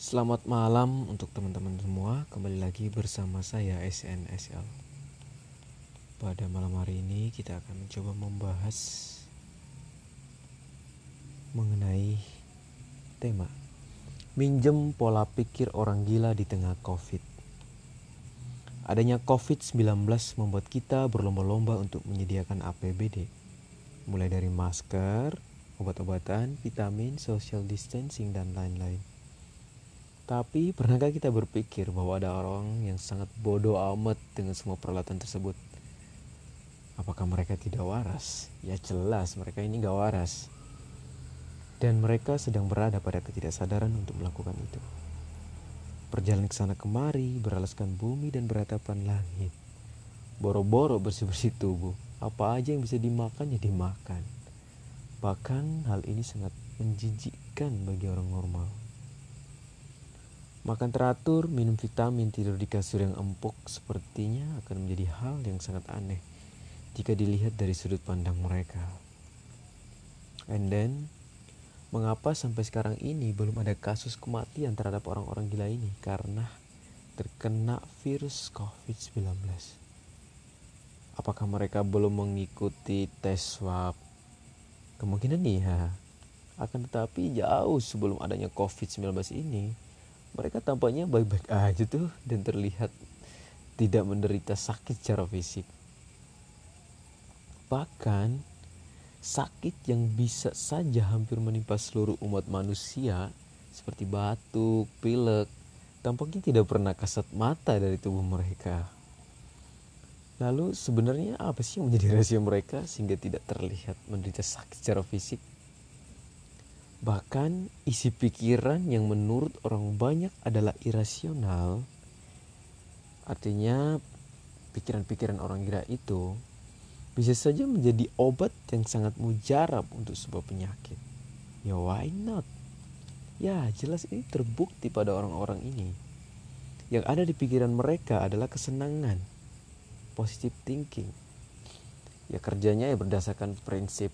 Selamat malam untuk teman-teman semua. Kembali lagi bersama saya SNSL. Pada malam hari ini kita akan mencoba membahas mengenai tema minjem pola pikir orang gila di tengah Covid. Adanya COVID-19 membuat kita berlomba-lomba untuk menyediakan APBD. Mulai dari masker, obat-obatan, vitamin, social distancing, dan lain-lain. Tapi pernahkah kita berpikir bahwa ada orang yang sangat bodoh amat dengan semua peralatan tersebut? Apakah mereka tidak waras? Ya jelas mereka ini gak waras. Dan mereka sedang berada pada ketidaksadaran untuk melakukan itu. Berjalan ke sana kemari, beralaskan bumi dan beratapan langit. Boro-boro bersih-bersih tubuh. Apa aja yang bisa dimakan ya dimakan. Bahkan hal ini sangat menjijikkan bagi orang normal. Makan teratur, minum vitamin, tidur di kasur yang empuk sepertinya akan menjadi hal yang sangat aneh jika dilihat dari sudut pandang mereka. And then, Mengapa sampai sekarang ini belum ada kasus kematian terhadap orang-orang gila ini karena terkena virus COVID-19? Apakah mereka belum mengikuti tes swab? Kemungkinan iya. Akan tetapi jauh sebelum adanya COVID-19 ini, mereka tampaknya baik-baik aja tuh dan terlihat tidak menderita sakit secara fisik. Bahkan sakit yang bisa saja hampir menimpa seluruh umat manusia seperti batuk, pilek, tampaknya tidak pernah kasat mata dari tubuh mereka. Lalu sebenarnya apa sih yang menjadi rahasia mereka sehingga tidak terlihat menderita sakit secara fisik? Bahkan isi pikiran yang menurut orang banyak adalah irasional. Artinya pikiran-pikiran orang gila itu bisa saja menjadi obat yang sangat mujarab untuk sebuah penyakit. Ya why not? Ya jelas ini terbukti pada orang-orang ini. Yang ada di pikiran mereka adalah kesenangan, positive thinking. Ya kerjanya ya berdasarkan prinsip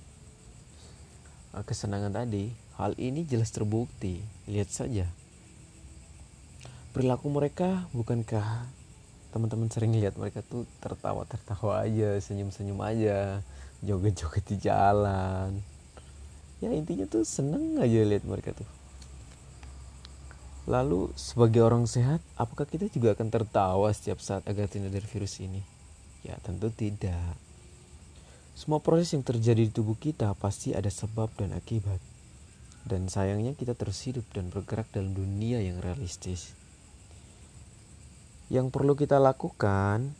kesenangan tadi. Hal ini jelas terbukti. Lihat saja. Perilaku mereka bukankah teman-teman sering lihat mereka tuh tertawa-tertawa aja, senyum-senyum aja, joget-joget di jalan. Ya intinya tuh seneng aja lihat mereka tuh. Lalu sebagai orang sehat, apakah kita juga akan tertawa setiap saat agar tidak dari virus ini? Ya tentu tidak. Semua proses yang terjadi di tubuh kita pasti ada sebab dan akibat. Dan sayangnya kita terus hidup dan bergerak dalam dunia yang realistis. Yang perlu kita lakukan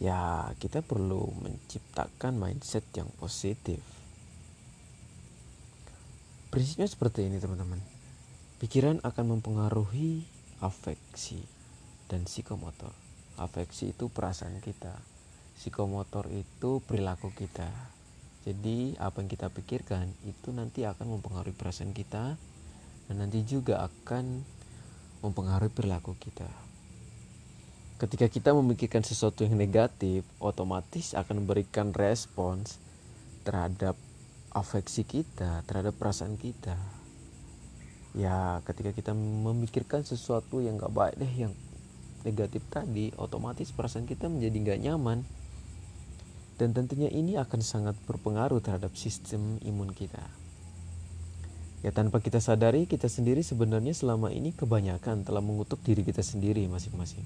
ya kita perlu menciptakan mindset yang positif. Prinsipnya seperti ini teman-teman. Pikiran akan mempengaruhi afeksi dan psikomotor. Afeksi itu perasaan kita psikomotor itu perilaku kita jadi apa yang kita pikirkan itu nanti akan mempengaruhi perasaan kita dan nanti juga akan mempengaruhi perilaku kita. Ketika kita memikirkan sesuatu yang negatif, otomatis akan memberikan respons terhadap afeksi kita, terhadap perasaan kita. Ya, ketika kita memikirkan sesuatu yang gak baik deh, yang negatif tadi, otomatis perasaan kita menjadi gak nyaman. Dan tentunya ini akan sangat berpengaruh terhadap sistem imun kita. Ya tanpa kita sadari kita sendiri sebenarnya selama ini kebanyakan telah mengutuk diri kita sendiri masing-masing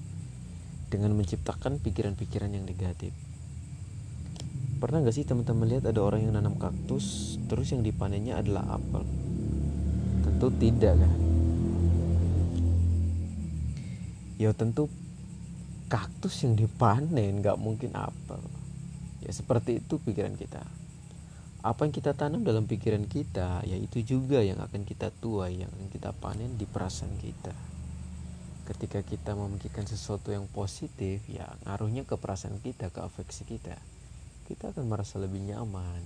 dengan menciptakan pikiran-pikiran yang negatif. Pernah gak sih teman-teman lihat ada orang yang nanam kaktus terus yang dipanennya adalah apel? Tentu tidak kan? Ya tentu kaktus yang dipanen gak mungkin apel. Ya seperti itu pikiran kita. Apa yang kita tanam dalam pikiran kita yaitu juga yang akan kita tuai yang akan kita panen di perasaan kita. Ketika kita memikirkan sesuatu yang positif ya ngaruhnya ke perasaan kita ke afeksi kita. Kita akan merasa lebih nyaman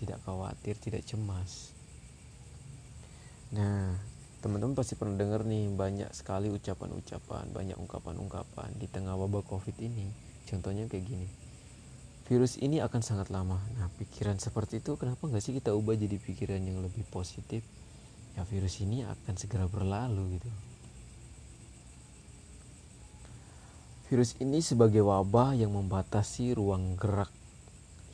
tidak khawatir tidak cemas. Nah teman-teman pasti pernah dengar nih banyak sekali ucapan-ucapan banyak ungkapan-ungkapan di tengah wabah covid ini. Contohnya kayak gini virus ini akan sangat lama. Nah, pikiran seperti itu kenapa nggak sih kita ubah jadi pikiran yang lebih positif? ya virus ini akan segera berlalu gitu virus ini sebagai wabah yang membatasi ruang gerak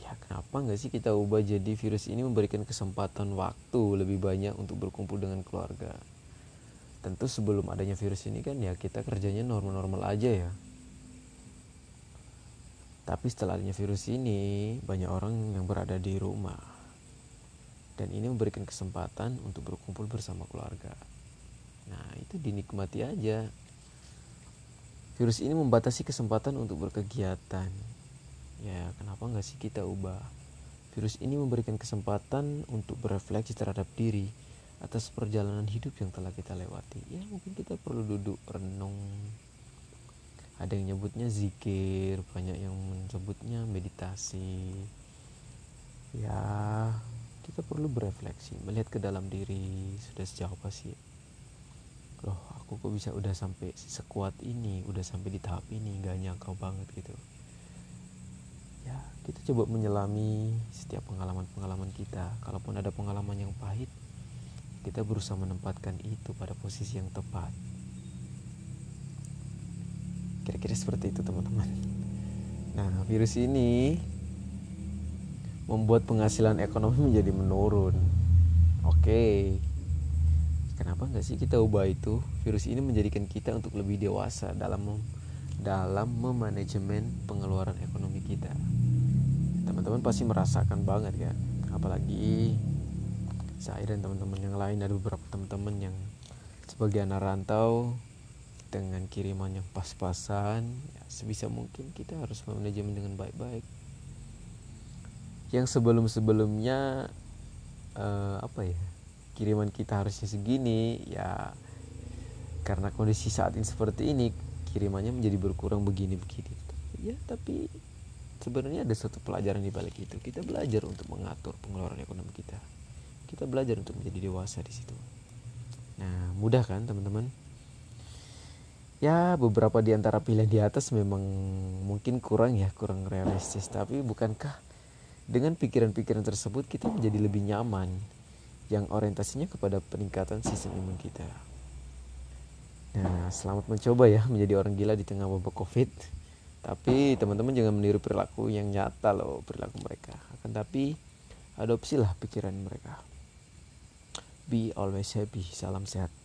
ya kenapa nggak sih kita ubah jadi virus ini memberikan kesempatan waktu lebih banyak untuk berkumpul dengan keluarga tentu sebelum adanya virus ini kan ya kita kerjanya normal-normal aja ya tapi setelah adanya virus ini banyak orang yang berada di rumah dan ini memberikan kesempatan untuk berkumpul bersama keluarga nah itu dinikmati aja Virus ini membatasi kesempatan untuk berkegiatan. Ya, kenapa nggak sih kita ubah? Virus ini memberikan kesempatan untuk berefleksi terhadap diri atas perjalanan hidup yang telah kita lewati. Ya, mungkin kita perlu duduk renung. Ada yang nyebutnya zikir, banyak yang menyebutnya meditasi. Ya, kita perlu berefleksi, melihat ke dalam diri, sudah sejauh apa sih? Loh aku kok bisa udah sampai sekuat ini udah sampai di tahap ini gak nyangka banget gitu. Ya kita coba menyelami setiap pengalaman-pengalaman kita. Kalaupun ada pengalaman yang pahit kita berusaha menempatkan itu pada posisi yang tepat kira-kira seperti itu teman-teman. Nah virus ini membuat penghasilan ekonomi menjadi menurun. Oke. Kenapa nggak sih kita ubah itu? Virus ini menjadikan kita untuk lebih dewasa dalam dalam memanajemen pengeluaran ekonomi kita. Teman-teman pasti merasakan banget kan apalagi saya dan teman-teman yang lain. Ada beberapa teman-teman yang sebagai anak rantau dengan kiriman yang pas-pasan ya, sebisa mungkin kita harus memanajemen dengan baik-baik. Yang sebelum-sebelumnya uh, apa ya kiriman kita harusnya segini ya karena kondisi saat ini seperti ini kirimannya menjadi berkurang begini begini. Ya tapi sebenarnya ada satu pelajaran di balik itu. Kita belajar untuk mengatur pengeluaran ekonomi kita. Kita belajar untuk menjadi dewasa di situ. Nah mudah kan teman-teman ya beberapa di antara pilihan di atas memang mungkin kurang ya kurang realistis tapi bukankah dengan pikiran-pikiran tersebut kita menjadi lebih nyaman yang orientasinya kepada peningkatan sistem imun kita. Nah, selamat mencoba ya menjadi orang gila di tengah wabah Covid. Tapi teman-teman jangan meniru perilaku yang nyata loh perilaku mereka. Akan tapi adopsilah pikiran mereka. Be always happy. Salam sehat.